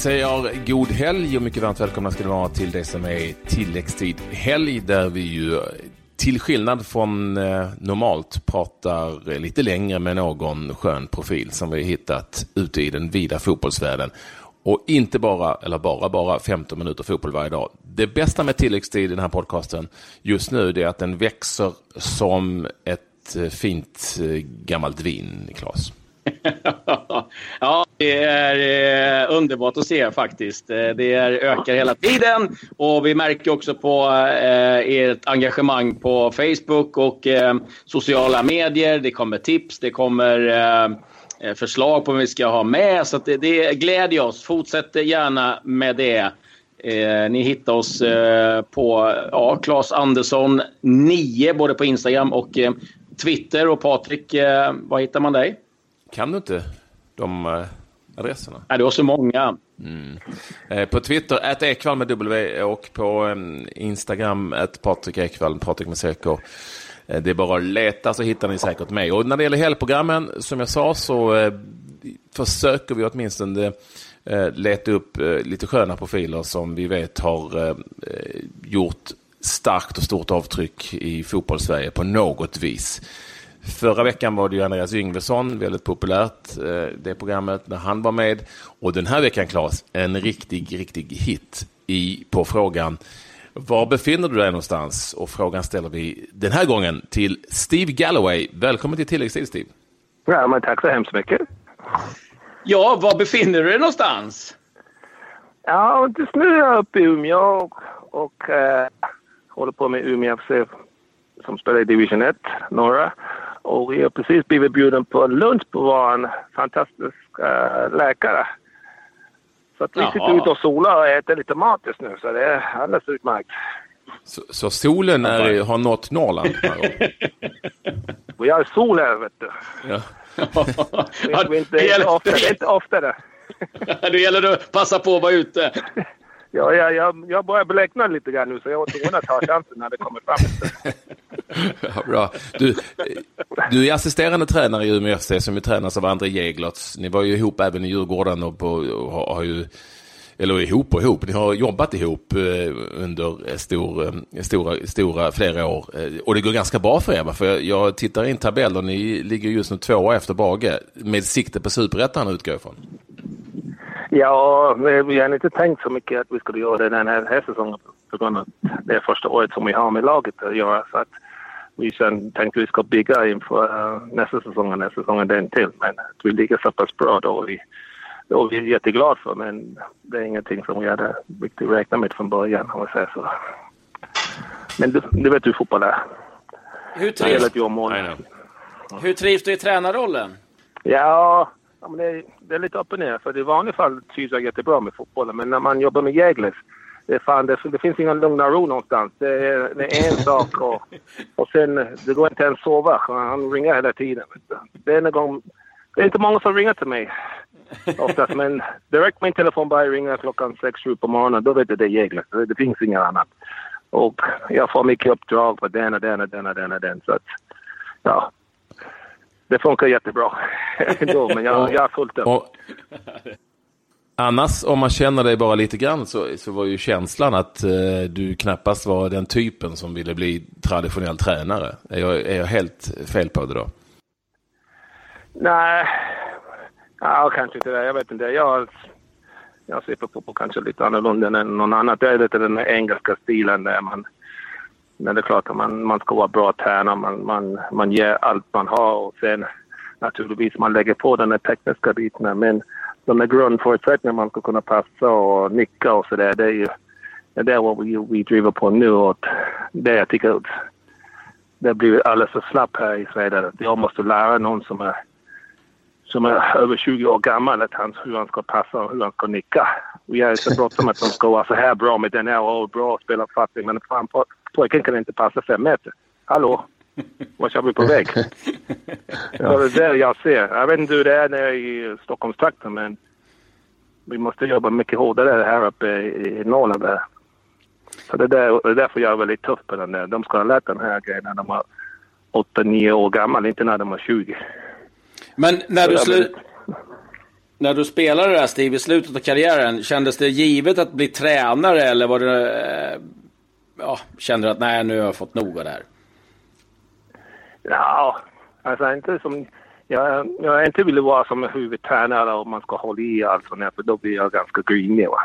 säger god helg och mycket varmt välkomna ska ni vara till det som är tilläggstid helg där vi ju till skillnad från eh, normalt pratar lite längre med någon skön profil som vi hittat ute i den vida fotbollsvärlden. Och inte bara, eller bara, bara 15 minuter fotboll varje dag. Det bästa med tilläggstid i den här podcasten just nu är att den växer som ett eh, fint eh, gammalt vin, Claes ja, det är eh, underbart att se faktiskt. Eh, det är, ökar hela tiden och vi märker också på eh, ert engagemang på Facebook och eh, sociala medier. Det kommer tips, det kommer eh, eh förslag på vad vi ska ha med. Så det, det glädjer oss. Fortsätt gärna med det. Eh, ni hittar oss eh, på ja, Claes Andersson 9 både på Instagram och eh, Twitter. Och Patrik, eh, var hittar man dig? Kan du inte de eh, adresserna? Nej, du har så många. Mm. Eh, på Twitter, att Ekvall med W och på um, Instagram, att Patrik Ekvall, Patrik med CK. Eh, det är bara att leta så hittar ni säkert mig. Och när det gäller helgprogrammen, som jag sa, så försöker vi åtminstone leta upp lite sköna profiler som vi vet har gjort starkt och stort avtryck i fotbollssverige på något vis. Förra veckan var det ju Andreas Yngvesson, väldigt populärt eh, det programmet när han var med. Och den här veckan Claes, en riktig, riktig hit i, på frågan var befinner du dig någonstans? Och frågan ställer vi den här gången till Steve Galloway. Välkommen till tilläggstid Steve. Ja, men tack så hemskt mycket. Ja, var befinner du dig någonstans? Ja, just nu är jag uppe i Umeå och, och äh, håller på med Umeå FC som spelar i division 1, norra. Och vi har precis blivit bjuden på lunch på vår fantastisk uh, läkare. Så att vi Jaha. sitter ute och solar och äter lite mat just nu, så det är alldeles utmärkt. Så, så solen är, har nått Norrland? vi har sol här, vet du. Ja. det, är inte, det, gäller... ofta, det är inte ofta det. det gäller att passa på att vara ute. Ja, jag, jag, jag börjar blekna lite grann nu så jag återgår att ta chansen när det kommer fram. ja, bra. Du, du är assisterande tränare i Umeå FC som ju tränas av André Jeglertz. Ni var ju ihop även i Djurgården och, på, och har, har ju eller ihop och ihop, ni har jobbat ihop eh, under stor, eh, stora, stora flera år. Eh, och det går ganska bra för er, va? för jag, jag tittar in tabell och ni ligger just nu tvåa efter Bage med sikte på superettan utgår jag ifrån. Ja, vi har inte tänkt så mycket att vi skulle göra det den här, här säsongen på grund av det är första året som vi har med laget att göra. Så att vi sen tänkte att vi ska bygga inför uh, nästa säsong och nästa säsong den till. Men att vi ligger så pass bra då. Vi, då är vi jätteglada för men det är ingenting som vi hade riktigt räknat med från början om man säger så. Men du, du vet hur fotboll är. Hur trivs, hur trivs du i tränarrollen? Ja, ja men det, är, det är lite upp och ner. För i vanliga fall trivs jag jättebra med fotbollen. Men när man jobbar med Jägles, det, fan, det, det finns ingen lugna ro någonstans. Det är, det är en sak och, och sen det går inte ens att sova. Han ringer hela tiden. Det är, gång, det är inte många som ringer till mig oftast. Men direkt min telefon börjar ringa klockan sex sju på morgonen. Då vet jag det är Jägles. Det, det finns inget annat. Och jag får mycket uppdrag på den och den och den och den och den. Så att, ja, det funkar jättebra ändå, men jag, jag har fullt upp. Annars, om man känner dig bara lite grann, så, så var ju känslan att eh, du knappast var den typen som ville bli traditionell tränare. Är jag, är jag helt fel på det då? Nej, ja, kanske inte det. Jag vet inte. Jag, jag ser på fotboll kanske lite annorlunda än någon annan. Det är lite den engelska stilen där man men det är klart att man, man ska vara bra tränare, man, man, man ger allt man har och sen naturligtvis man lägger på den här tekniska biten. Men de där grundförutsättningarna man ska kunna passa och nicka och sådär, det är ju det är vad vi, vi driver på nu och det jag tycker att det blir alldeles för slapp här i Sverige. Jag måste lära någon som är, som är över 20 år gammal att han, hur han ska passa och hur han ska nicka. Vi är så bråttom att de ska vara så här bra med den här och bra och spela fattig men pojken kan inte passa fem meter. Hallå? Vart är vi på väg? ja, det är det jag ser. Jag vet inte hur det är nere i Stockholmstrakten men vi måste jobba mycket hårdare här uppe i Norrland. Där. Så det, där, det är därför jag är väldigt tuff på den där. De ska ha lärt den här grejen när de var 8-9 år gamla, inte när de var 20. Men när du, slu När du spelade där Steve i slutet av karriären, kändes det givet att bli tränare eller var det... Ja, känner du att nej, nu har jag fått nog av det här? Ja, alltså inte som... Jag, jag inte ville vara som huvudtränare och man ska hålla i allt sånt för då blir jag ganska grinig va?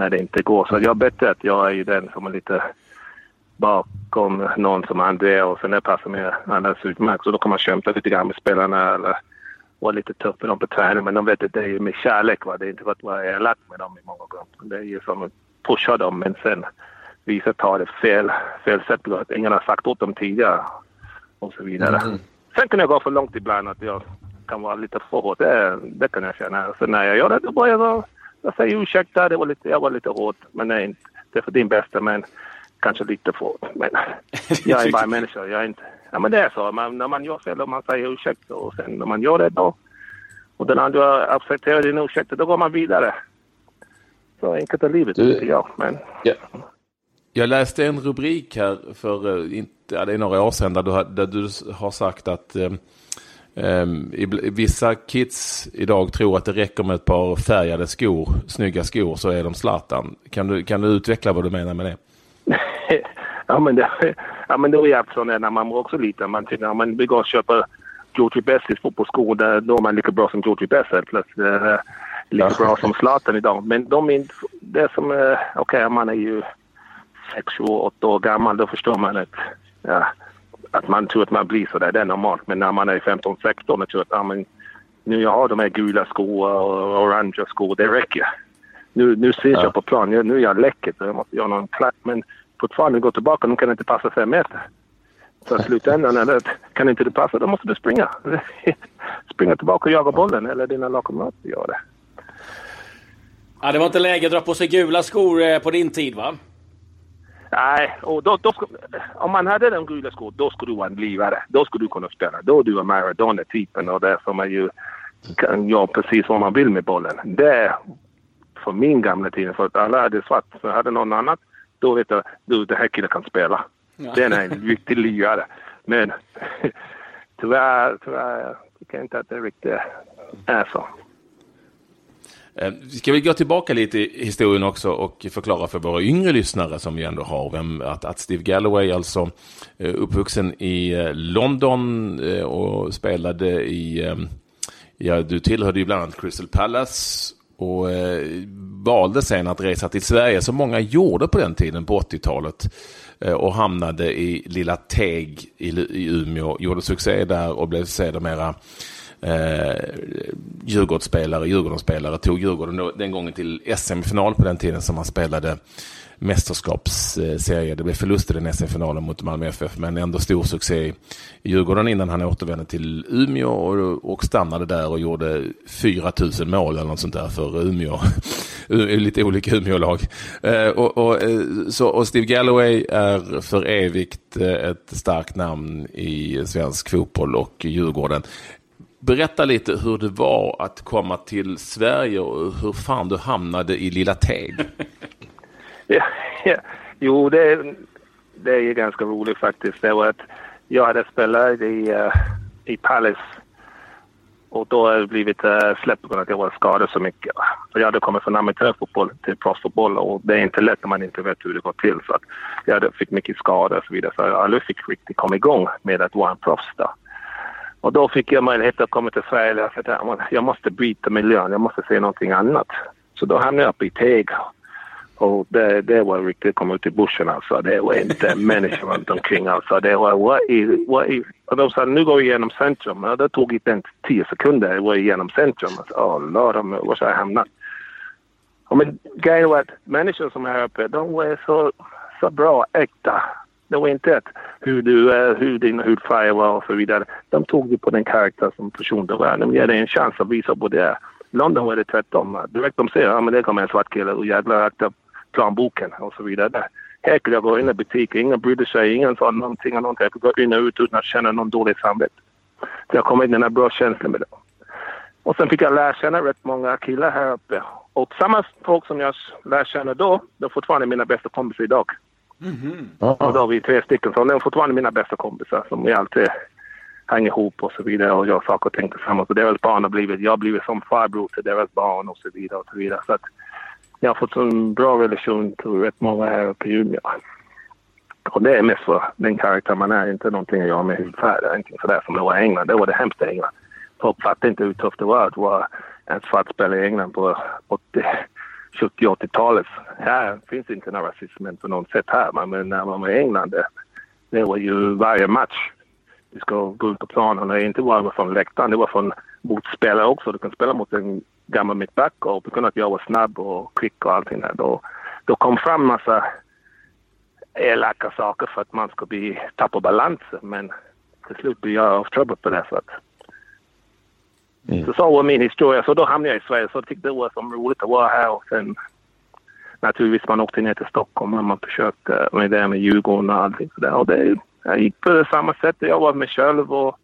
när det inte går. Så jag är bättre att jag är den som är lite bakom någon som André och sen det passar mig alldeles utmärkt. Så då kan man kämpa lite grann med spelarna eller vara lite tuff med dem på träning. Men de vet att det är med kärlek. Va? Det är inte för att vara elak med dem i många gånger. Det är ju som att pusha dem men sen visa ta det fel, fel sätt. Att ingen har sagt åt dem tidigare och så vidare. Mm. Sen kan jag gå för långt ibland att jag kan vara lite för hård. Det, det kan jag känna. Så när jag gör det då börjar jag, jag säger ursäkta, det var lite, jag var lite hård. Men nej, det är för din bästa. Men kanske lite för hård. Men jag är bara människa. Jag är inte, ja men det är så. Man, när man gör fel och man säger ursäkta och sen när man gör det då och den andra accepterar din ursäkt, då går man vidare. Så enkelt är livet, du, tycker jag. Men, ja. Jag läste en rubrik här för eh, inte, ja, det är några år sedan där du har, där du har sagt att um, um, vissa kids idag tror att det räcker med ett par färgade skor, snygga skor, så är de Zlatan. Kan du, kan du utveckla vad du menar med det? ja, men det, ja, men var ju så när man var också liten. Man tyckte att man vill gå och köpa Georgie Bessis fotbollsskor. Då är man lika bra som Georgie Bess plus uh, lika bra som Zlatan idag. Men de är inte... Det som... Uh, Okej, okay, man är ju sex, sju, åtta år gammal. Då förstår man att... Ja, att man tror att man blir så där. Det är normalt. Men när man är 15, 16 och tror att ja, men, nu jag har de här gula skor och orangea skor. Det räcker. Nu, nu syns ja. jag på plan. Nu är jag läcker så jag måste göra någon klack. Men fortfarande gå tillbaka. De kan inte passa fem meter. Så i slutändan, eller, kan inte det passa, då måste du springa. springa tillbaka och jaga bollen, eller dina lagkamrater gör det. Ja, det var inte läge att dra på sig gula skor eh, på din tid, va? Nej, och då, då, om man hade den gula skor, då skulle du vara en livare. Då skulle du kunna spela. Då är du Maradona-typen och där får man ju kan göra precis vad man vill med bollen. Det för min gamla tid, för att alla hade svart. Så hade någon annat då vet jag du, den här killen kan spela. Ja. Den är en riktig lirare. Men tyvärr, tyvärr tycker jag inte att det riktigt är så. Vi ska vi gå tillbaka lite i historien också och förklara för våra yngre lyssnare som vi ändå har vem, att, att Steve Galloway alltså eh, uppvuxen i eh, London och spelade i, ja du tillhörde ju bland annat Crystal Palace och valde sen att resa till Sverige som många gjorde på den tiden på 80-talet och hamnade i Lilla Teg i, i Umeå, gjorde succé där och blev sedermera eh, Djurgårdsspelare, Djurgårdsspelare, tog Djurgården då, den gången till SM-final på den tiden som han spelade mästerskapsserie. Det blev förlust i den SM-finalen mot Malmö FF, men ändå stor succé i Djurgården innan han återvände till Umeå och, och stannade där och gjorde 4 000 mål eller något sånt där för Umeå. Lite olika Umeå-lag. Eh, och, och, eh, och Steve Galloway är för evigt eh, ett starkt namn i svensk fotboll och Djurgården. Berätta lite hur det var att komma till Sverige och hur fan du hamnade i Lilla Teg. Ja, ja. Jo, det, det är ganska roligt faktiskt. Det var att jag hade spelat i, uh, i Palace och då hade jag blivit uh, släppt på grund av att jag var skadad så mycket. Så jag hade kommit från amatörfotboll till proffsfotboll och det är inte lätt när man inte vet hur det går till. Så att jag hade, fick mycket skador och så vidare så jag aldrig fick riktigt komma igång med att vara en proffs då. Och då fick jag möjlighet att komma till Sverige och jag, jag måste byta miljön, jag måste se någonting annat. Så då hamnade jag uppe i Teg och det, det var riktigt, komma ut i bussen alltså. Det var inte människor runt omkring alltså. Det var, vad i, vad i, och de sa nu går vi igenom centrum. Och det tog inte ens tio sekunder, jag var igenom centrum. Alltså, oh, lord, var ska jag hamna? Och men grejen var att människor som är här uppe, de var så, så bra, äkta. Det var inte att hur, du, hur din hudfärg var och så vidare. De tog det på den karaktär som person du var. De ger dig en chans att visa på det. London var det tvärtom. Direkt de ser, ja men det kommer en svart kille och jävlar akta planboken och så vidare. Här kunde jag gå in i butiken, ingen brydde sig, ingen sa någonting och någonting. Jag kunde gå in och ut utan att känna någon dålig samvete. Så jag kom in i den här bra känslan med det. Och sen fick jag lära känna rätt många killar här uppe. Och samma folk som jag lär känna då, de är fortfarande mina bästa kompisar idag. Mm -hmm. Och då har vi tre stycken, så de är fortfarande mina bästa kompisar som vi alltid hänger ihop och så vidare och gör saker och ting tillsammans. Och deras barn har blivit, jag har blivit som farbror till deras barn och så vidare och så vidare. Så att jag har fått en bra relation till rätt många här uppe i Umeå. Och det är mest för den karaktär man är, inte någonting att göra med hudfärg. Ingenting sådär som det var i England. Det var det hemska i England. Folk fattade inte hur tufft det var att vara en svart spelare i England på 80. 70-80-talet. Här finns inte någon rasism på något sätt här. Men när man var i England, det, var ju varje match. Du ska gå ut på planen och inte bara från läktaren, det var från motspelare också. Du kan spela mot en gammal mittback och på grund av att jag var snabb och kvick och allting där. Då, då kom fram massa elaka saker för att man ska bli, tappa balansen. Men till slut blir jag av trouble på det sättet. Mm. Så så var min historia. Så då hamnade jag i Sverige. Så tyckte det var som roligt att vara här. Och sen naturligtvis man åkte ner till Stockholm och man försökte med det med Djurgården och allting sådär. Och det, jag gick på samma sätt. Jag var med själv och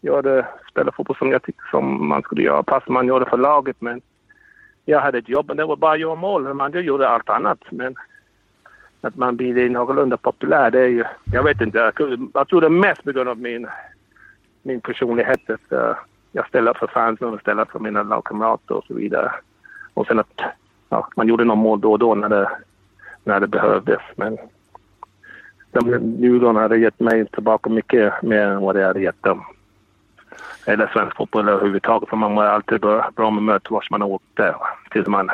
gjorde, spelade fotboll som jag tyckte som man skulle göra. Pass man gjorde för laget men jag hade ett jobb och det var bara att göra mål. Man gjorde allt annat. Men att man blir någorlunda populär det är ju, jag vet inte. Jag, tror det är mest på grund av min, min personlighet. Att, jag jag ställer för fansen och ställer för mina lagkamrater och så vidare. Och sen att ja, man gjorde någon mål då och då när det, när det behövdes. Men Djurgården hade gett mig tillbaka mycket mer än vad det hade gett dem. Eller svensk fotboll överhuvudtaget. För man var alltid bra, bra med möte vart man åkte. Tills man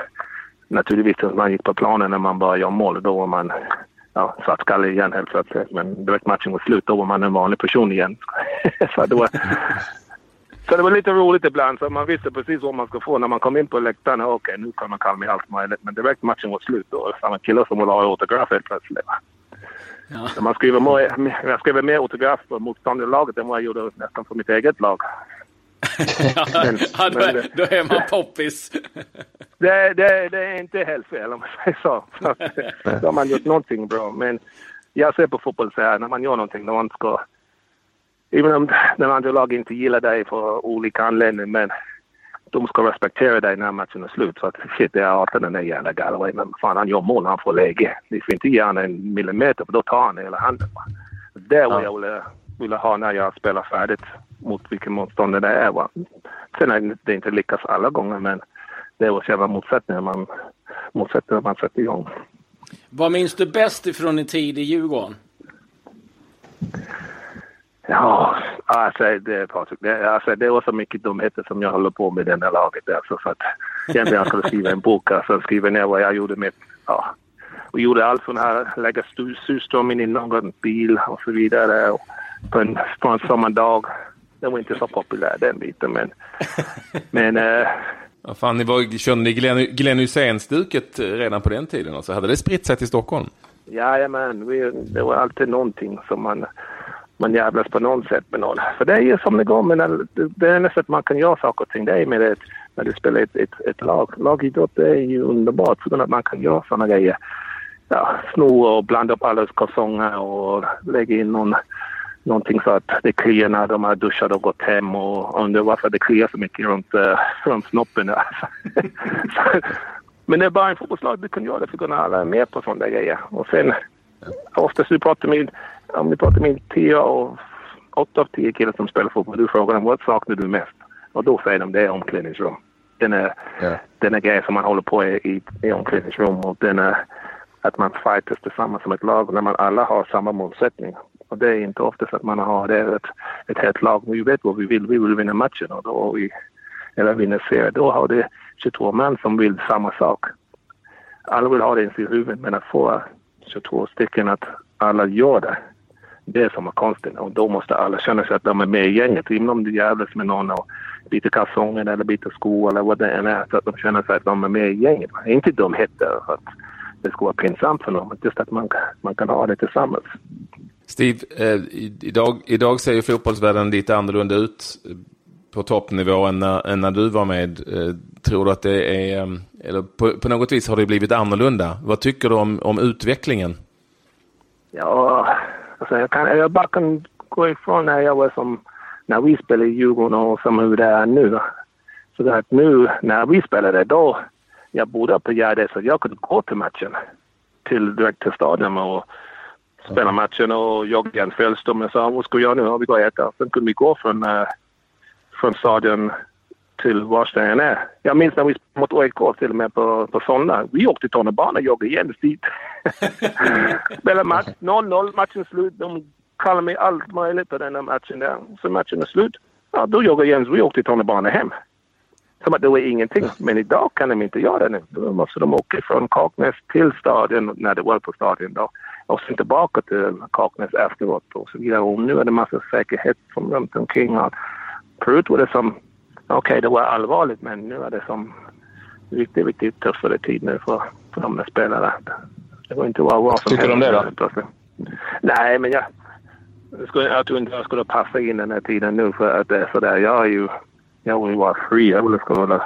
naturligtvis tills man gick på planen när man började göra mål. Då var man ja, svartskallig igen helt plötsligt. Men direkt matchen var slut då var man en vanlig person igen. så, då, så det var lite roligt ibland. Så man visste precis vad man skulle få när man kom in på läktaren. Okej, okay, nu kan man kalla mig allt möjligt. Men direkt matchen var slut då samma killar som ville ha autograf helt plötsligt. Ja. Man skriver mer, jag skriver mer autograf för motståndarlaget än vad jag gjorde nästan för mitt eget lag. men, ja, då, är, då är man poppis. det, det, det, är inte helt fel om man säger så. då har man gjort någonting bra. Men jag ser på fotboll så här, när man gör någonting, när man ska... Även om den andra laget inte gillar dig för olika anledningar, men de ska respektera dig när matchen är slut. Så att shit, jag hatar den där jävla Galloway. Men fan, han gör mål när han får läge. Ni får inte ge honom en millimeter för då tar han hela handen. Det är vad jag ville, ville ha när jag spelar färdigt mot vilken motståndare det är. Va? Sen är det inte lyckas alla gånger men det är själva motsättningen man, motsättningen man sätter igång. Vad minns du bäst ifrån din tid i Djurgården? Ja, alltså det, Patrik, det, alltså, det var så mycket dumheter som jag håller på med i det här laget. Alltså, för att egentligen jag skulle skriva en bok, alltså skriva ner vad jag gjorde med, ja. Vi gjorde allt från här, lägga surströmming i någon bil och så vidare. Och på en, på en sommardag. Det var inte så populär den biten men... men äh, Ja, fan, ni var, körde ni Glenn, Glenn Hysén-stuket redan på den tiden? Alltså, hade det spritt sig till Stockholm? Jajamän, det var alltid någonting som man man jävlas på något sätt med någon. För det är ju som det går, men det, enda sättet man kan göra saker och ting det är med det, när du spelar ett, ett, ett lag. Lagidrott är ju underbart för att man kan göra sådana grejer. Ja, sno och blanda upp alla kalsonger och lägga in någon, någonting så att det kliar när de har duschat och gått hem och undrar varför det kliar så mycket runt, uh, runt snoppen. men det är bara en fotbollslag du kan göra det för att alla är med på sådana grejer. Och sen oftast du pratar med om vi pratar med tio av, åtta av tio killar som spelar fotboll, du frågar dem vad saknar du mest? Och då säger de det är omklädningsrum. Den är, ja. den är grejen som man håller på i, i, i omklädningsrum och den är att man fightas tillsammans som ett lag när man alla har samma målsättning. Och det är inte ofta så att man har det ett, ett helt lag. Vi vet vad vi vill. Vi vill vinna matchen och då vi, eller vinna serien. Då har det 22 män som vill samma sak. Alla vill ha det i sitt huvud men att få 22 stycken att alla gör det det som är konstigt. Och då måste alla känna sig att de är med i gänget. Även om du jävlas med någon och byter kalsonger eller byter skor eller vad det än är. Så att de känner sig att de är med i gänget. Inte dumheter för att det ska vara pinsamt för någon. Just att man, man kan ha det tillsammans. Steve, eh, idag, idag ser ju fotbollsvärlden lite annorlunda ut på toppnivå än när, än när du var med. Eh, tror du att det är, eh, eller på, på, något vis har det blivit annorlunda? Vad tycker du om, om utvecklingen? Ja, Alltså jag, kan, jag bara kan gå ifrån när jag var som, när vi spelade i Djurgården och som hur det är nu. Så att nu när vi spelade då, jag bodde på Gärdet så jag kunde gå till matchen. Till, direkt till stadion och spela matchen och jogga en Fällström. Jag sa vad ska vi göra nu? Ja, vi går och äta. Sen kunde vi gå från, uh, från stadion till var än är. Jag minns när vi spelade mot AIK till och med på, på Solna. Vi åkte tunnelbana, jag igen dit. Spelade match, 0-0, matchen slut. De kallade mig allt möjligt på den här matchen där. Så matchen är slut. Ja, då jag och Jens, vi åkte tunnelbana hem. Som att det var ingenting. Men idag kan de inte göra det. Då måste de åka från Kaknäs till stadion när det var på stadion då. Och sen tillbaka till Kaknäs efteråt och så vidare. Och nu är det massa säkerhet som runt omkring. Förut var det som, okej okay, det var allvarligt men nu är det som riktigt, riktigt tuffare tid nu för, för de spelare. Det går inte vara vad som Tycker du om det då? Plötsligt. Nej, men jag, jag, skulle, jag tror inte jag skulle passa in den här tiden nu för att det är sådär. Jag är ju jag vill vara fri. Jag vill skulle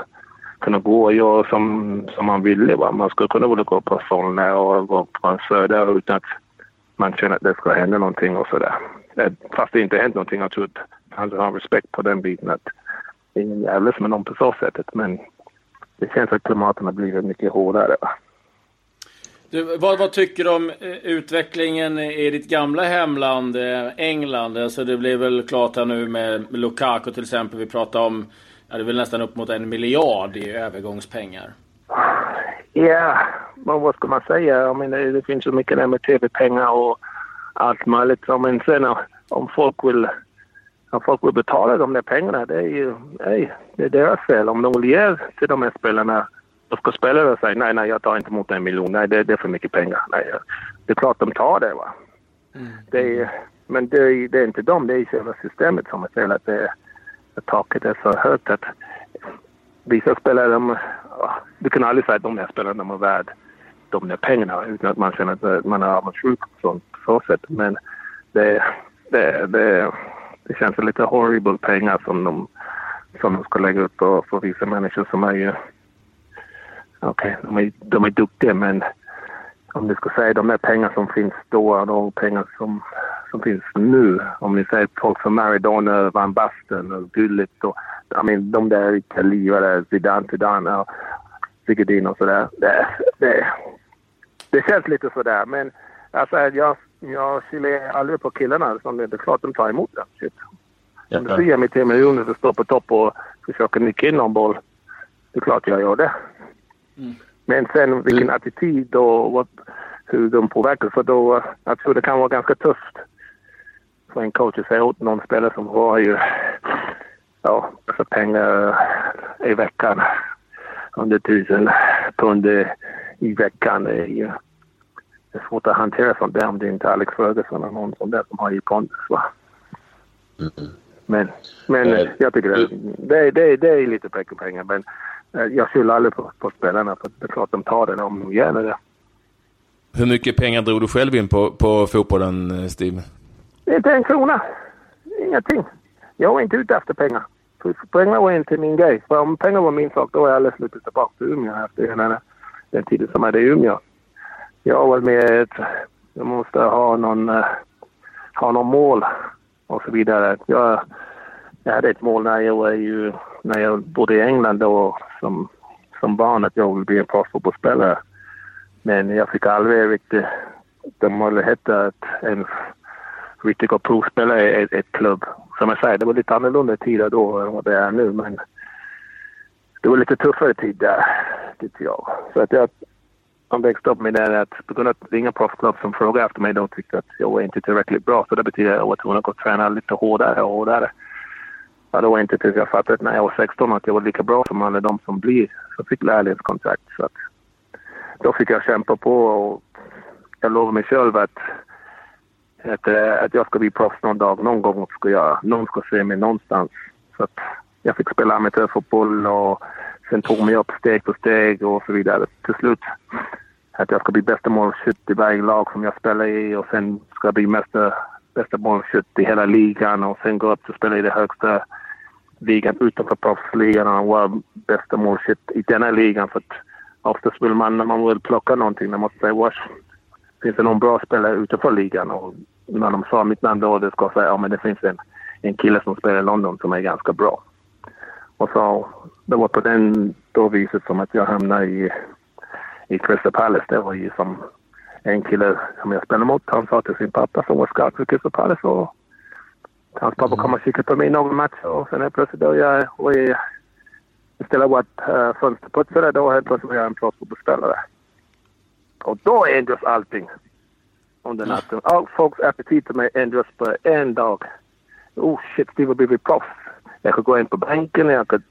kunna gå och göra som, som man ville. Va? Man skulle kunna gå på Solna och gå på en söder utan att man känner att det ska hända någonting och sådär. Fast det inte hänt någonting. Jag tror att man har respekt på den biten att det är ingen jävla med någon på så sättet. Men det känns att klimatet har blivit mycket hårdare. Va? Du, vad, vad, tycker du om eh, utvecklingen i ditt gamla hemland eh, England? Alltså det blev väl klart här nu med Lukaku till exempel. Vi pratar om, ja, det är väl nästan upp mot en miljard i övergångspengar. Ja, men vad ska man säga? Jag menar, det finns så mycket där med tv-pengar och allt möjligt. Men sen om folk vill, om folk vill betala de där pengarna, det är ju nej, det är deras fel. Om de vill ge till de här spelarna då ska spelare säga nej, nej, jag tar inte emot en miljon. Nej, det, det är för mycket pengar. Nej, det är klart de tar det. Va? Mm. det är, men det är, det är inte dem, det är själva systemet som är fel. Att, det, att taket är så högt att vissa spelare, de, du kan aldrig säga att de här spelarna de är värd de där pengarna utan att man känner att man är avundsjuk på så sätt. Men det, det, det, det känns lite horrible pengar som de, som de ska lägga upp på, för vissa människor som är ju okej, okay, de, är, de är duktiga men om du ska säga de där pengar som finns då och de pengar som, som finns nu. Om ni säger folk som Maradona, Van Basten och Gullit och I mean, de där riktiga Zidane, Zidane och Zigadin och sådär. Det, det, det känns lite sådär men alltså, jag, jag skiljer aldrig på killarna. Så det är klart de tar emot den. Shit. Om du ser mig till miljoner som står på topp och försöker nicka in någon boll. Det är klart jag gör det. Mm. Men sen vilken mm. attityd och vad, hur de påverkar. För då, jag tror det kan vara ganska tufft för en coach att säga åt någon spelare som har ju ja, alltså pengar i veckan. Under tusen pund i veckan. Det är, ju, det är svårt att hantera sånt där om det inte är Alex Ferguson eller någon sån där som har i pondus. Mm. Men, men mm. jag tycker det, det, det, det är lite pengar. Men Eh, jag skyller aldrig på, på spelarna för det är klart de tar det om de gör det. Hur mycket pengar drog du själv in på, på fotbollen, eh, Steve? Inte en krona. Ingenting. Jag var inte ute efter pengar. Pengar var inte min grej. För om pengar var min sak, då var jag alldeles slutat tillbaka till Umeå efter den, den tiden som jag hade i Umeå. Jag var med att jag måste ha någon, eh, ha någon mål och så vidare. Jag, jag hade ett mål när jag var ju, när jag bodde i England då som, som barn att jag ville bli en proffsfotbollsspelare. Men jag fick aldrig riktigt den möjligheten att ens riktigt gå provspela i ett, ett klubb. Som jag säger, det var lite annorlunda tider då än vad det är nu men det var lite tuffare tid där, tyckte jag. Så att jag som växte upp med det att på grund av att det är inga proffsklubb som frågade efter mig de tyckte att jag var inte tillräckligt bra så det betyder att jag var tvungen att gå och träna lite hårdare och hårdare. Ja, det var inte tills jag fattade när jag var 16 att jag var lika bra som alla de som blir, som fick lärlingskontrakt. Så att, då fick jag kämpa på och jag lovade mig själv att, att, eh, att jag ska bli proffs någon dag. Någon gång ska jag, någon ska se mig någonstans. Så att jag fick spela amatörfotboll och sen tog mig upp steg för steg och så vidare. Till slut att jag ska bli bästa målskytt i varje lag som jag spelar i och sen ska jag bli bästa, bästa målskytt i hela ligan och sen gå upp och spela i den högsta ligan utanför proffsligan och vara bästa målskytt i denna ligan. För att oftast vill man, när man vill plocka någonting, man måste säga wash, finns det någon bra spelare utanför ligan? Och när de sa mitt namn då, det ska jag säga, ja men det finns en, en kille som spelar i London som är ganska bra. Och så, det var på den då viset som att jag hamnade i, i Crystal Palace. Det var ju som en kille som jag spelade mot, han sa till sin pappa som var scout för Crystal Palace och hans pappa kom och kikade på mig någon match och sen helt plötsligt då jag och istället för att uh, fönsterputsare då helt plötsligt var jag en proffsfotbollsspelare. Och då ändras allting under natten. All folks aptit på mig ändras på en dag. Oh shit, Steve har blivit proffs. Jag kan gå in på banken, jag kan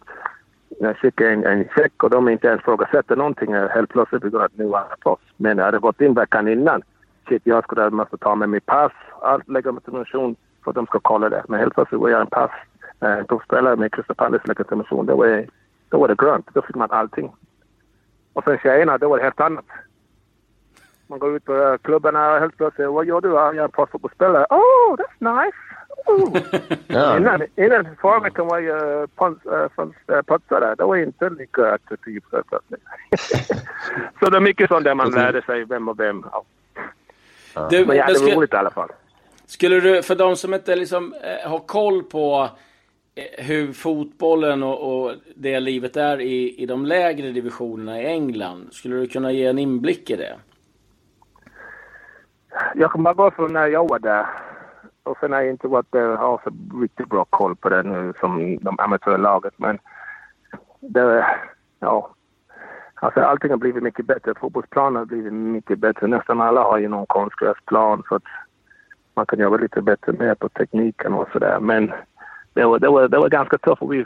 jag skickar en, en check och de inte ens frågasätter någonting. Helt plötsligt begår att nu är jag. Men jag hade gått in veckan innan. Shit, jag skulle måste ta med mitt pass, allt legitimation för att de ska kolla det. Men helt plötsligt var jag en pass, eh, proffsspelare med Christer Palace legitimation. Då var, då var det grönt. Då fick man allting. Och sen tjejerna, då var det helt annat. Man går ut på eh, klubbarna och helt plötsligt, vad gör du? Jag är proffsfotbollsspelare. Oh, that's nice! Innan, innan förra veckan var jag putsare. Det var inte lika attraktivt. Så det är mycket sånt där man lärde sig vem och vem. Ja. Du, men ja, det var roligt i alla fall. Skulle du, för de som inte liksom eh, har koll på eh, hur fotbollen och, och, det livet är i, i de lägre divisionerna i England. Skulle du kunna ge en inblick i det? Jag kan bara från när jag var där. Och sen har jag inte varit där och har så riktigt bra koll på det nu som de amatörlaget. Men det, ja. Alltså allting har blivit mycket bättre. Fotbollsplanen har blivit mycket bättre. Nästan alla har ju någon konstgräsplan så att man kan jobba lite bättre med på tekniken och sådär. Men det var, det, var, det var ganska tufft. Vi,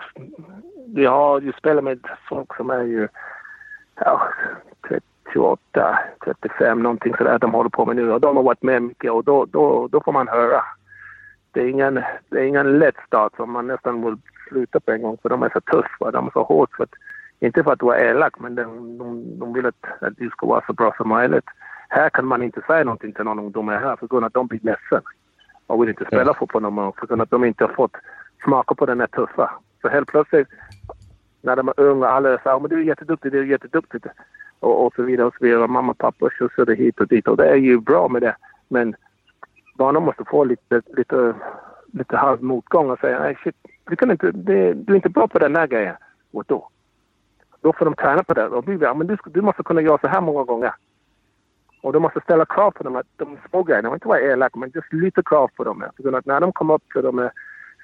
vi har ju spelat med folk som är ju ja, 28, 35 någonting sådär de håller på med nu och de har varit med mycket och då, då, då får man höra. Det är ingen, det är ingen lätt start som man nästan vill sluta på en gång för de är så tuffa, de är så hårt. För att, inte för att vara elak men de, de, de vill att, att du ska vara så bra som möjligt. Här kan man inte säga någonting till någon ungdom här för grund av att de blir ledsen och vill inte spela mm. fotboll någon gång för grund av att de inte har fått smaka på den här tuffa. Så helt plötsligt när de är unga, alla säger men du är jätteduktig, du är jätteduktig och, och så vidare och så vidare. Mamma och pappa skjutsar det hit och dit och det är ju bra med det. Men barnen måste få lite, lite, lite halv motgång och säga nej shit, du, kan inte, det, du är inte bra på den där grejen. Och då? Då får de träna på det. Och blir men du, du måste kunna göra så här många gånger. Och du måste ställa krav på dem, att de små grejerna, inte vara elak, men just lite krav på dem. För att när de kommer upp till de är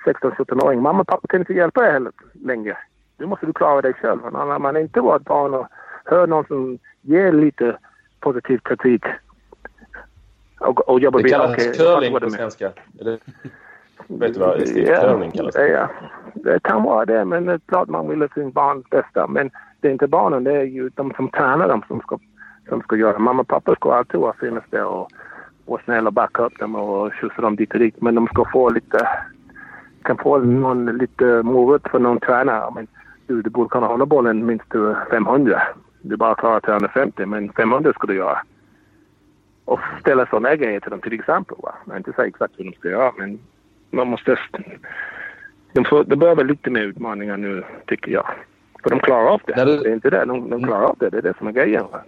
16-17-åring, mamma och pappa kan inte hjälpa er heller längre. Nu måste du klara dig själv. När man inte var ett barn och hör någon som ger lite positiv kritik och, och jobbar Det kallas okay, curling på svenska. Eller, vet du vad ja, curling kallas? Ja, det kan vara det, men det är klart man vill sin barns bästa. Men det är inte barnen, det är ju de som tränar dem som ska, som ska göra Mamma och pappa ska alltid vara finnas där och vara snälla och backa upp dem och skjutsa dem dit och dit. Men de ska få lite, kan få någon lite morot för någon tränare. Men du, du borde kunna hålla bollen minst till 500 du bara klarar 350 men 500 ska du göra. Och ställa sådana grejer till dem till exempel. Va? Jag inte säga exakt hur de ska göra men man måste... De, får, de behöver lite mer utmaningar nu tycker jag. För de klarar av det. Det är inte det. De, de klarar av det. Det är det som är grejen. Va?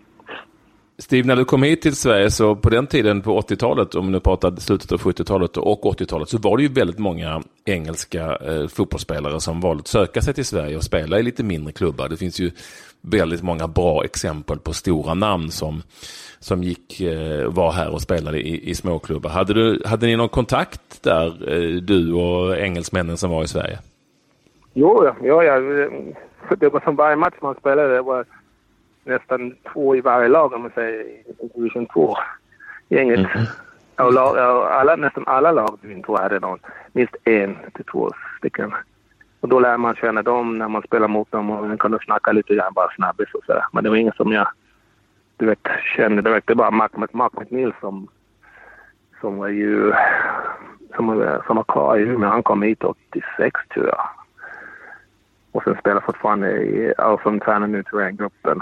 Steve, när du kom hit till Sverige så på den tiden på 80-talet, om du pratar slutet av 70-talet och 80-talet, så var det ju väldigt många engelska eh, fotbollsspelare som valde att söka sig till Sverige och spela i lite mindre klubbar. Det finns ju väldigt många bra exempel på stora namn som, som gick, eh, var här och spelade i, i småklubbar. Hade, du, hade ni någon kontakt där, eh, du och engelsmännen som var i Sverige? Jo, ja, ja. Det var som varje match man spelade. Det var nästan två i varje lag om man säger division 2 gänget. Mm. Och lag, alla, nästan alla lag i division 2 hade någon, minst en till två stycken. Och då lär man känna dem när man spelar mot dem och man kan snacka lite grann bara snabbis och sådär. Men det var ingen som jag du vet, kände direkt. Det var Mark, Mark McNeil som, som var ju som, som var kvar i Umeå. Han kom hit 86 tror jag. Och sen spelar fortfarande i, och som tränar nu till den gruppen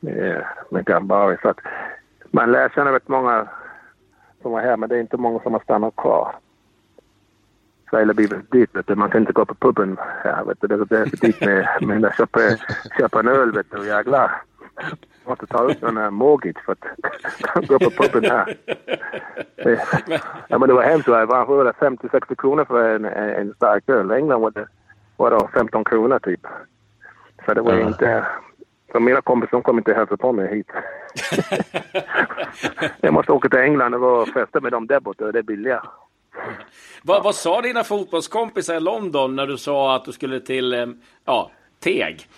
med, med Gambari. Så att man lär känna rätt många som var här men det är inte många som har stannat kvar. Sverige har blivit dyrt. Vet du. Man kan inte gå på puben här. Vet du. Det är för dyrt med, med att köpa, köpa en öl. Vet du. Jävlar. Man måste ta ut en mortgage för att gå på puben här. Ja, men det var hemskt. Det var 50-60 kronor för en, en stark öl. I England var det var det 15 kronor typ. Så det var mm. inte Så mina kompisar kommer inte hälsa på mig hit. jag måste åka till England och festa med dem där borta, det är billigare. Vad, vad sa dina fotbollskompisar i London när du sa att du skulle till eh, ja, Teg?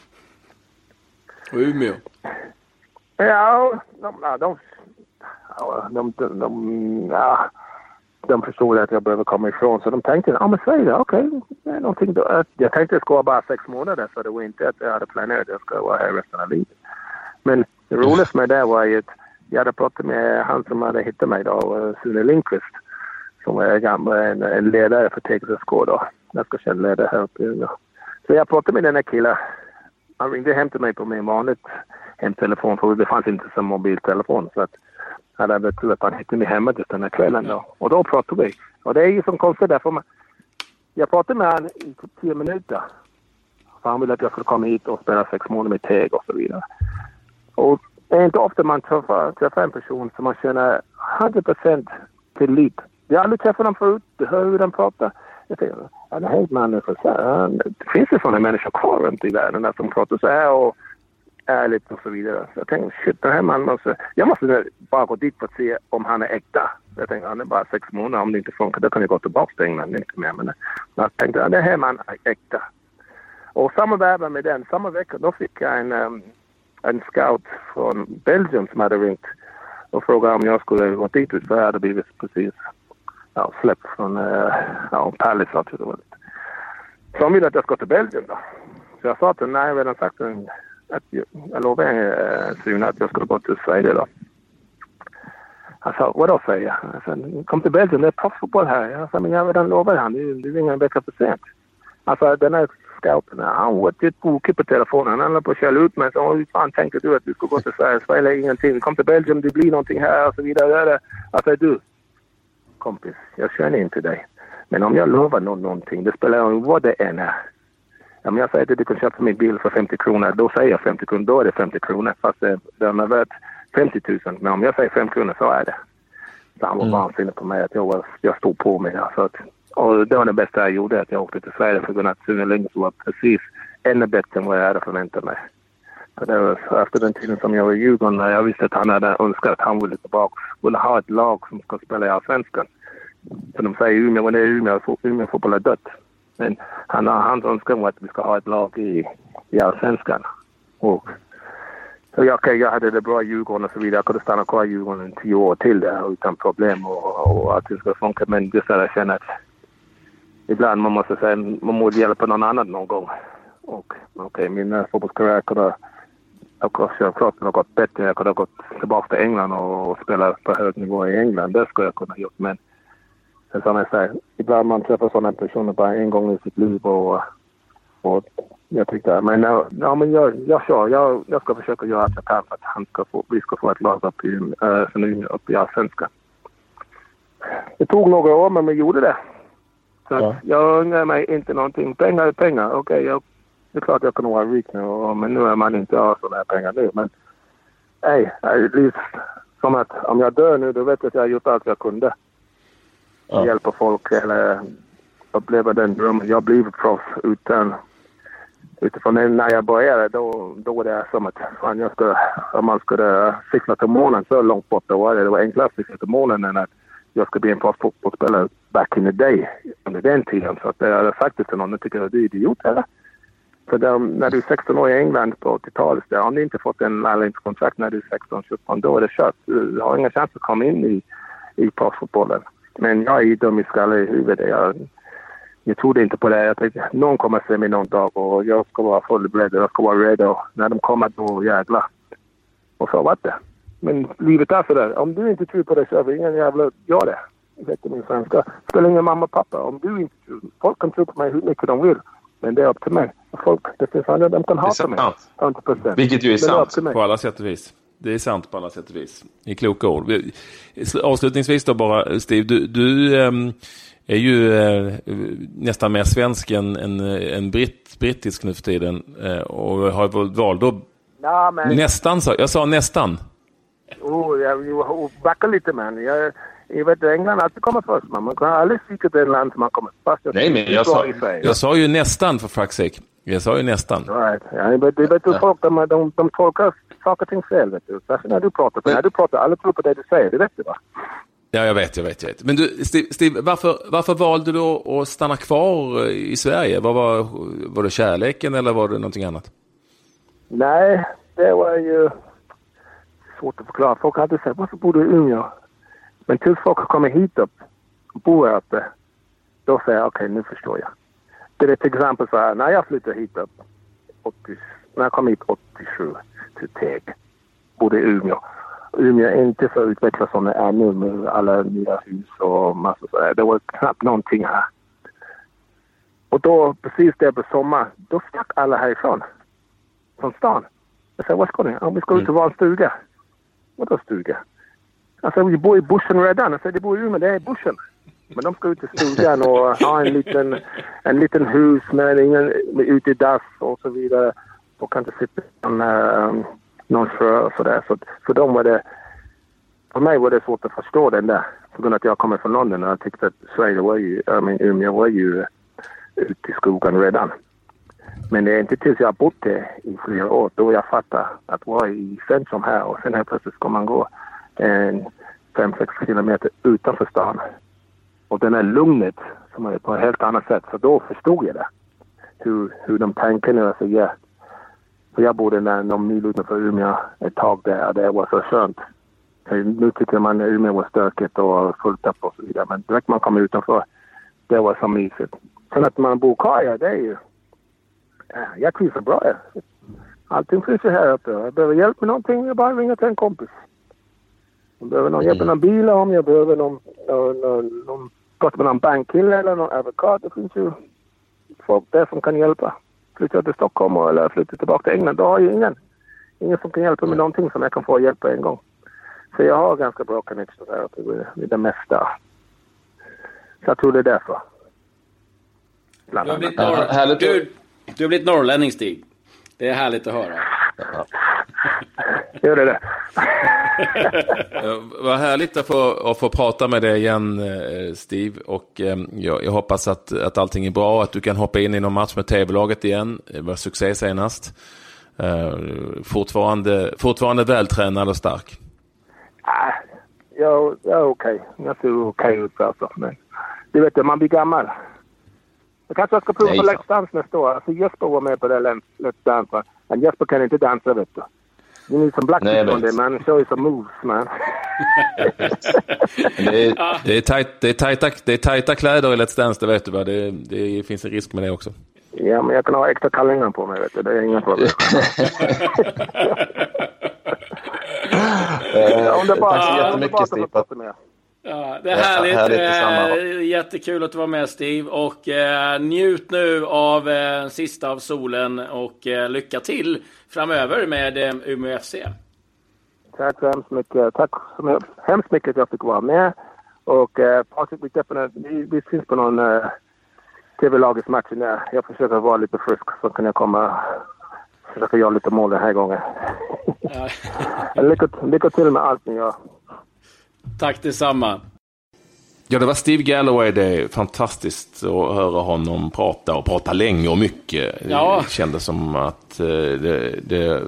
Och Umeå? Ja, de, de, de, de, de, ja, de de förstod att jag behöver komma ifrån så de tänkte, ja men Sverige, okej. Okay. Eh, jag tänkte jag skulle vara bara sex månader så det var inte att jag hade planerat att jag skulle vara här resten av livet. Men det roligaste med det var ju att jag hade pratat med han som hade hittat mig då, eh, Sune Lindqvist som är gammal, en, en ledare för TXSK då. Ganska känd ledare här uppe i Så jag pratade med den här killen. Han ringde hem till mig på min vanligt hemtelefon för det fanns inte som mobiltelefon. Så att han tur att han hittade mig hemma just den här kvällen då. Och då pratade vi. Och det är ju som konstigt därför man, jag pratade med honom i typ tio minuter. För han ville att jag skulle komma hit och spela sex månader med Teg och så vidare. Och det är inte ofta man träffar, träffar en person som man känner 100% tillit jag har aldrig träffat honom förut. Du hör hur de pratar. Jag tänker, ”Han är helt mannen Finns. Det finns ju sådana människor kvar runt i världen som pratar så här och ärligt och så vidare. Så jag tänkte, shit, den här mannen måste... Jag måste bara gå dit för att se om han är äkta. Jag tänkte, han är bara sex månader. Om det inte funkar, då kan jag gå tillbaka till England. Inte mer. Men jag tänkte, ja, den här mannen är äkta. Och samma värva med den, samma vecka, då fick jag en, um, en scout från Belgien som hade ringt och frågade om jag skulle gå dit. För jag hade blivit precis ja, släppt från uh, ja, Palace. Det var. Så han ville att jag ska till Belgien då. Så jag sa till nej, jag har redan sagt att jag, jag lovade eh, Sune att jag skulle gå till Sverige då. Han sa, vadå säger jag? jag sa, kom till Belgien, det är proffsfotboll här. Jag sa, men jag har redan lovat han, det är ringer en vecka för sent. Alltså den här scouten, han var ett bokig på telefonen. Han höll på att skälla ut mig. Hur fan tänkte du att du skulle gå till Sverige? Sverige är ingenting. Kom till Belgien, det blir någonting här och så vidare. Alltså du, kompis, jag känner inte dig. Men om jag lovar någon någonting, det spelar ingen roll vad det än är. Om jag säger att du kan köpa min bil för 50 kronor, då säger jag 50 kronor, då är det 50 kronor. Fast det, den är värt 50 000. Men om jag säger 5 kronor så är det. Så han var mm. vansinnig på mig att jag, jag stod på mig. Alltså att, och det var det bästa jag gjorde, att jag åkte till Sverige för att Sune Lindgren var precis ännu bättre än vad jag hade förväntat mig. För det var efter den tiden som jag var i Djurgården, när jag visste att han hade önskat att han ville tillbaka, ville ha ett lag som ska spela i Allsvenskan. För de säger Umeå, men det är Umeå, Umeå fotboll är dött. Men han, hans önskan att vi ska ha ett lag i, i Allsvenskan. Och så jag, okay, jag hade det bra i Djurgården och så vidare. Jag kunde stanna kvar i Djurgården tio år till där utan problem och, och att det skulle funka. Men just att jag känner att ibland man måste säga man måste hjälpa någon annan någon gång. Och okej, okay, min eh, fotbollskarriär kunde självklart ha gått bättre. Jag kunde ha gått tillbaka till England och, och spela på hög nivå i England. Det skulle jag kunna ha gjort. Men som jag säger, ibland man träffar sådana personer bara en gång i sitt liv och, och jag tyckte, men, ja, men jag, jag kör. Jag, jag ska försöka göra allt jag kan för att han ska få, vi ska få ett lag upp i, äh, upp i Allsvenskan. Det tog några år, men vi gjorde det. Så ja. jag ångrar mig inte någonting. Pengar är pengar. Okej, okay, det är klart jag kan vara rik nu, och, men nu är man inte av sådana här pengar nu. Men nej, det som att om jag dör nu, då vet jag att jag har gjort allt jag kunde ja. hjälpa folk eller uppleva den drömmen. Jag blev proffs utan utifrån när jag började då, då var det som att fan, jag skulle, om man skulle cykla till månen så långt bort då var det. Det var enklare att cykla till månen än att jag skulle bli en proffsfotbollsspelare back in the day under den tiden. Så att jag hade sagt det till någon, jag tycker att du är idiot eller? För de, när du är 16 år i England på 80-talet, om du inte fått en lärlingskontrakt när du är 16-17, då är det kört. Du har inga chans att komma in i, i proffsfotbollen. Men jag är dum i skallen i huvudet. Jag, jag trodde inte på det. Jag tänkte någon kommer se mig någon dag och jag ska vara förberedd. Jag ska vara redo. När de kommer då jävlar. Och så var det. Men livet är sådär. Om du inte tror på dig själv, ingen jävla gör det. Vet du min svenska. Spelar ingen mamma och pappa. Om du inte tror. Folk kan tro på mig hur mycket de vill. Men det är upp till mig. Folk, det finns andra, de kan hata mig. 100%. Vilket ju är sant är på alla sätt och vis. Det är sant på alla sätt och vis. I kloka ord. Avslutningsvis då bara, Steve. Du, du ähm, är ju äh, nästan mer svensk än, än, än britt, brittisk nu för tiden. Äh, och har valt då... Ja, men... Nästan, sa jag. sa nästan. Oh, jag, backa lite, man. Jag, jag vet, England alltid kommer först. Man, man kan aldrig svika det land som man kommer först. Nej, men jag sa, jag sa ju nästan för fuck's sake. Jag sa ju nästan. Right. Ja, men det vet folk de, de, de tolkar saker och ting fel. Vet du. Därför när du pratar, när du pratar, alla tror på det du säger. Det vet du va? Ja, jag vet, jag vet, jag vet. Men du, Steve, Steve varför, varför valde du att stanna kvar i Sverige? Vad var, var det kärleken eller var det någonting annat? Nej, det var ju svårt att förklara. Folk alltid sagt, varför bor du i Umeå? Men tills folk kommit hit upp och bor här uppe, då säger jag okej, okay, nu förstår jag. Det är till exempel så här, när jag flyttade hit upp, 80, när jag kom hit 87 Teg, bodde i Umeå. Umeå är inte så utvecklat som det är nu med alla nya hus och massor sådär. Det var knappt någonting här. Och då, precis där på sommaren, då stack alla härifrån. Från stan. Jag sa, vad ska ni? Ja, vi ska ut till vår stuga. Vadå stuga? Alltså, vi bor i bussen redan. Jag sa, de bor i Umeå, det är bussen. Men de ska ut till stugan och ha en liten, en liten hus med ingen med utedass och så vidare. Och kan inte sitta i eh, någon sjö och sådär. Så för dem var det... För mig var det svårt att förstå den där. På grund av att jag kommer från London och jag tyckte att Sverige var ju... I mean, Umeå var ju eh, ute i skogen redan. Men det är inte tills jag har bott där i flera år då jag fattar att vara i centrum här och sen helt plötsligt ska man gå en fem sex kilometer utanför stan och den här lugnet som är på ett helt annat sätt. Så då förstod jag det. Hur, hur de tänker nu. Alltså, yeah. Så jag bodde där någon mil utanför Umeå ett tag där det var så skönt. Eh, nu tycker man att Umeå var stökigt och fullt upp och så vidare. Men direkt man kom utanför, det var så mysigt. Sen att man bor kvar, här, det är ju... Eh, jag trivs så bra här. Allting finns ju här uppe. Jag behöver hjälp med någonting, jag bara ringer till en kompis. Jag behöver någon hjälp med någon bil om jag behöver någon, någon, någon, någon prata med någon bankkille eller någon advokat. Det finns ju folk där som kan hjälpa. Flyttar till Stockholm eller flyttar tillbaka till England, då har jag ingen. Ingen som kan hjälpa med någonting som jag kan få hjälp på en gång. Så jag har ganska bra connection uppe med, med det mesta. Så jag tror det är därför. Du har blivit, norr... du, du har blivit norrlänning, Stig. Det är härligt att höra. Gör det det? Vad härligt att få, att få prata med dig igen, eh, Steve. Och eh, jag, jag, hoppas att, att allting är bra, att du kan hoppa in i någon match med TV-laget igen. Det var succé senast. Fortfarande, fortfarande vältränad och stark. Ah, jag, jag är okej. Okay. Jag ser okej ut alltså. Men du vet, man blir gammal. Jag kanske ska prova på Let's Dance nästa år. Alltså Jesper var med på det Let's Dance. Men Jesper kan inte dansa vet du. You need some black people on there man. Show you some moves man. det, är, det, är tajt, det, är tajta, det är tajta kläder i Let's Dance, det vet du va? Det, det finns en risk med det också. Ja, men jag kan ha äkta kallingar på mig vet du. Det är inga problem. eh, underbart. Tack så jättemycket Steve. Ja, det är härligt. härligt eh, jättekul att du var med Steve. Och eh, njut nu av eh, sista av solen och eh, lycka till framöver med eh, Umeå FC. Tack så hemskt mycket. Tack så hemskt mycket att jag fick vara med. Och eh, Patrik, vi, vi syns på någon eh, TV-lagets match. Jag försöker vara lite frisk så kan jag komma försöka göra lite mål den här gången. Ja. lycka, lycka till med allt ni gör. Tack detsamma. Ja, det var Steve Galloway. Det är fantastiskt att höra honom prata och prata länge och mycket. Ja. Det kändes som att eh, det, det,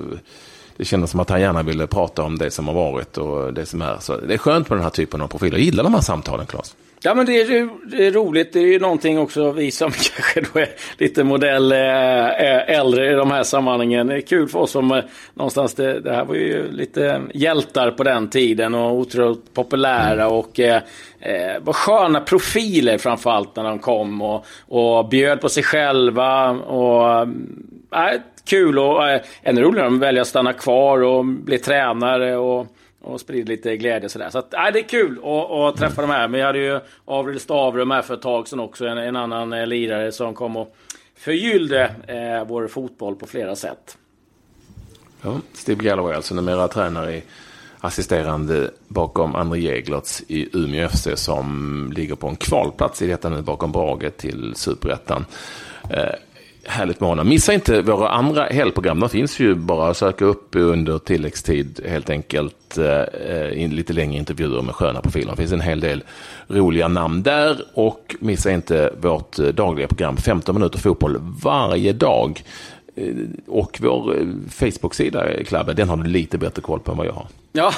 det kändes som att han gärna ville prata om det som har varit och det som är. Så det är skönt med den här typen av profiler. Jag gillar de här samtalen, Claes. Ja, men det är, det är roligt. Det är ju någonting också, vi som kanske då är lite modell äh, äldre i de här sammanhangen. Det är kul för oss som äh, någonstans, det, det, här var ju lite hjältar på den tiden och otroligt populära och äh, var sköna profiler framförallt när de kom och, och bjöd på sig själva. Och, äh, kul och äh, ännu roligare om de väljer att stanna kvar och bli tränare. och och sprider lite glädje sådär. Så att, äh, det är kul att, att träffa de här. Men jag hade ju Avril Stavrum här för ett tag sedan också. En, en annan eh, lirare som kom och förgyllde eh, vår fotboll på flera sätt. Ja, Steve Galloway alltså numera tränare i assisterande bakom André Jäglertz i Umeå FC som ligger på en kvalplats i detta nu bakom Brage till Superettan. Eh, Härligt med honom. Missa inte våra andra helgprogram. De finns ju bara att söka upp under tilläggstid helt enkelt. Eh, lite längre intervjuer med sköna profiler. Det finns en hel del roliga namn där. Och missa inte vårt eh, dagliga program 15 minuter fotboll varje dag. Eh, och vår eh, Facebook-sida, Klabbe, den har du lite bättre koll på än vad jag har. Ja,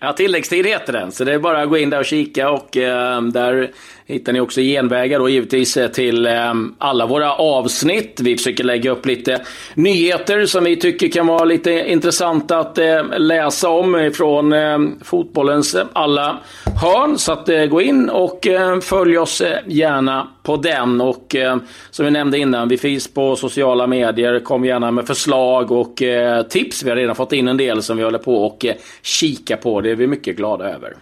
ja tilläggstid heter den. Så det är bara att gå in där och kika. Och eh, där hittar ni också genvägar då givetvis eh, till eh, alla våra avsnitt. Vi försöker lägga upp lite nyheter som vi tycker kan vara lite intressanta att eh, läsa om från ehm, fotbollens alla hörn. Så att, eh, gå in och ehm, följ oss eh, gärna på den. Och som vi nämnde innan, vi finns på sociala medier. Kom gärna med förslag och tips. Vi har redan fått in en del som vi håller på och kika på. Det är vi mycket glada över.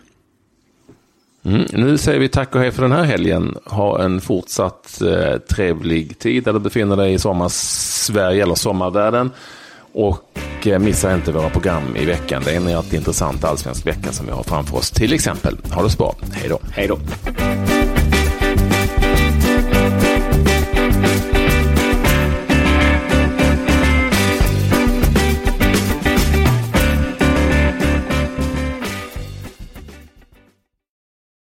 Mm, nu säger vi tack och hej för den här helgen. Ha en fortsatt eh, trevlig tid där du befinner dig i sommarsverige eller sommarvärlden. Och eh, missa inte våra program i veckan. Det är en rätt intressant allsvensk vecka som vi har framför oss. Till exempel. Ha det så bra. Hej då. Hej då.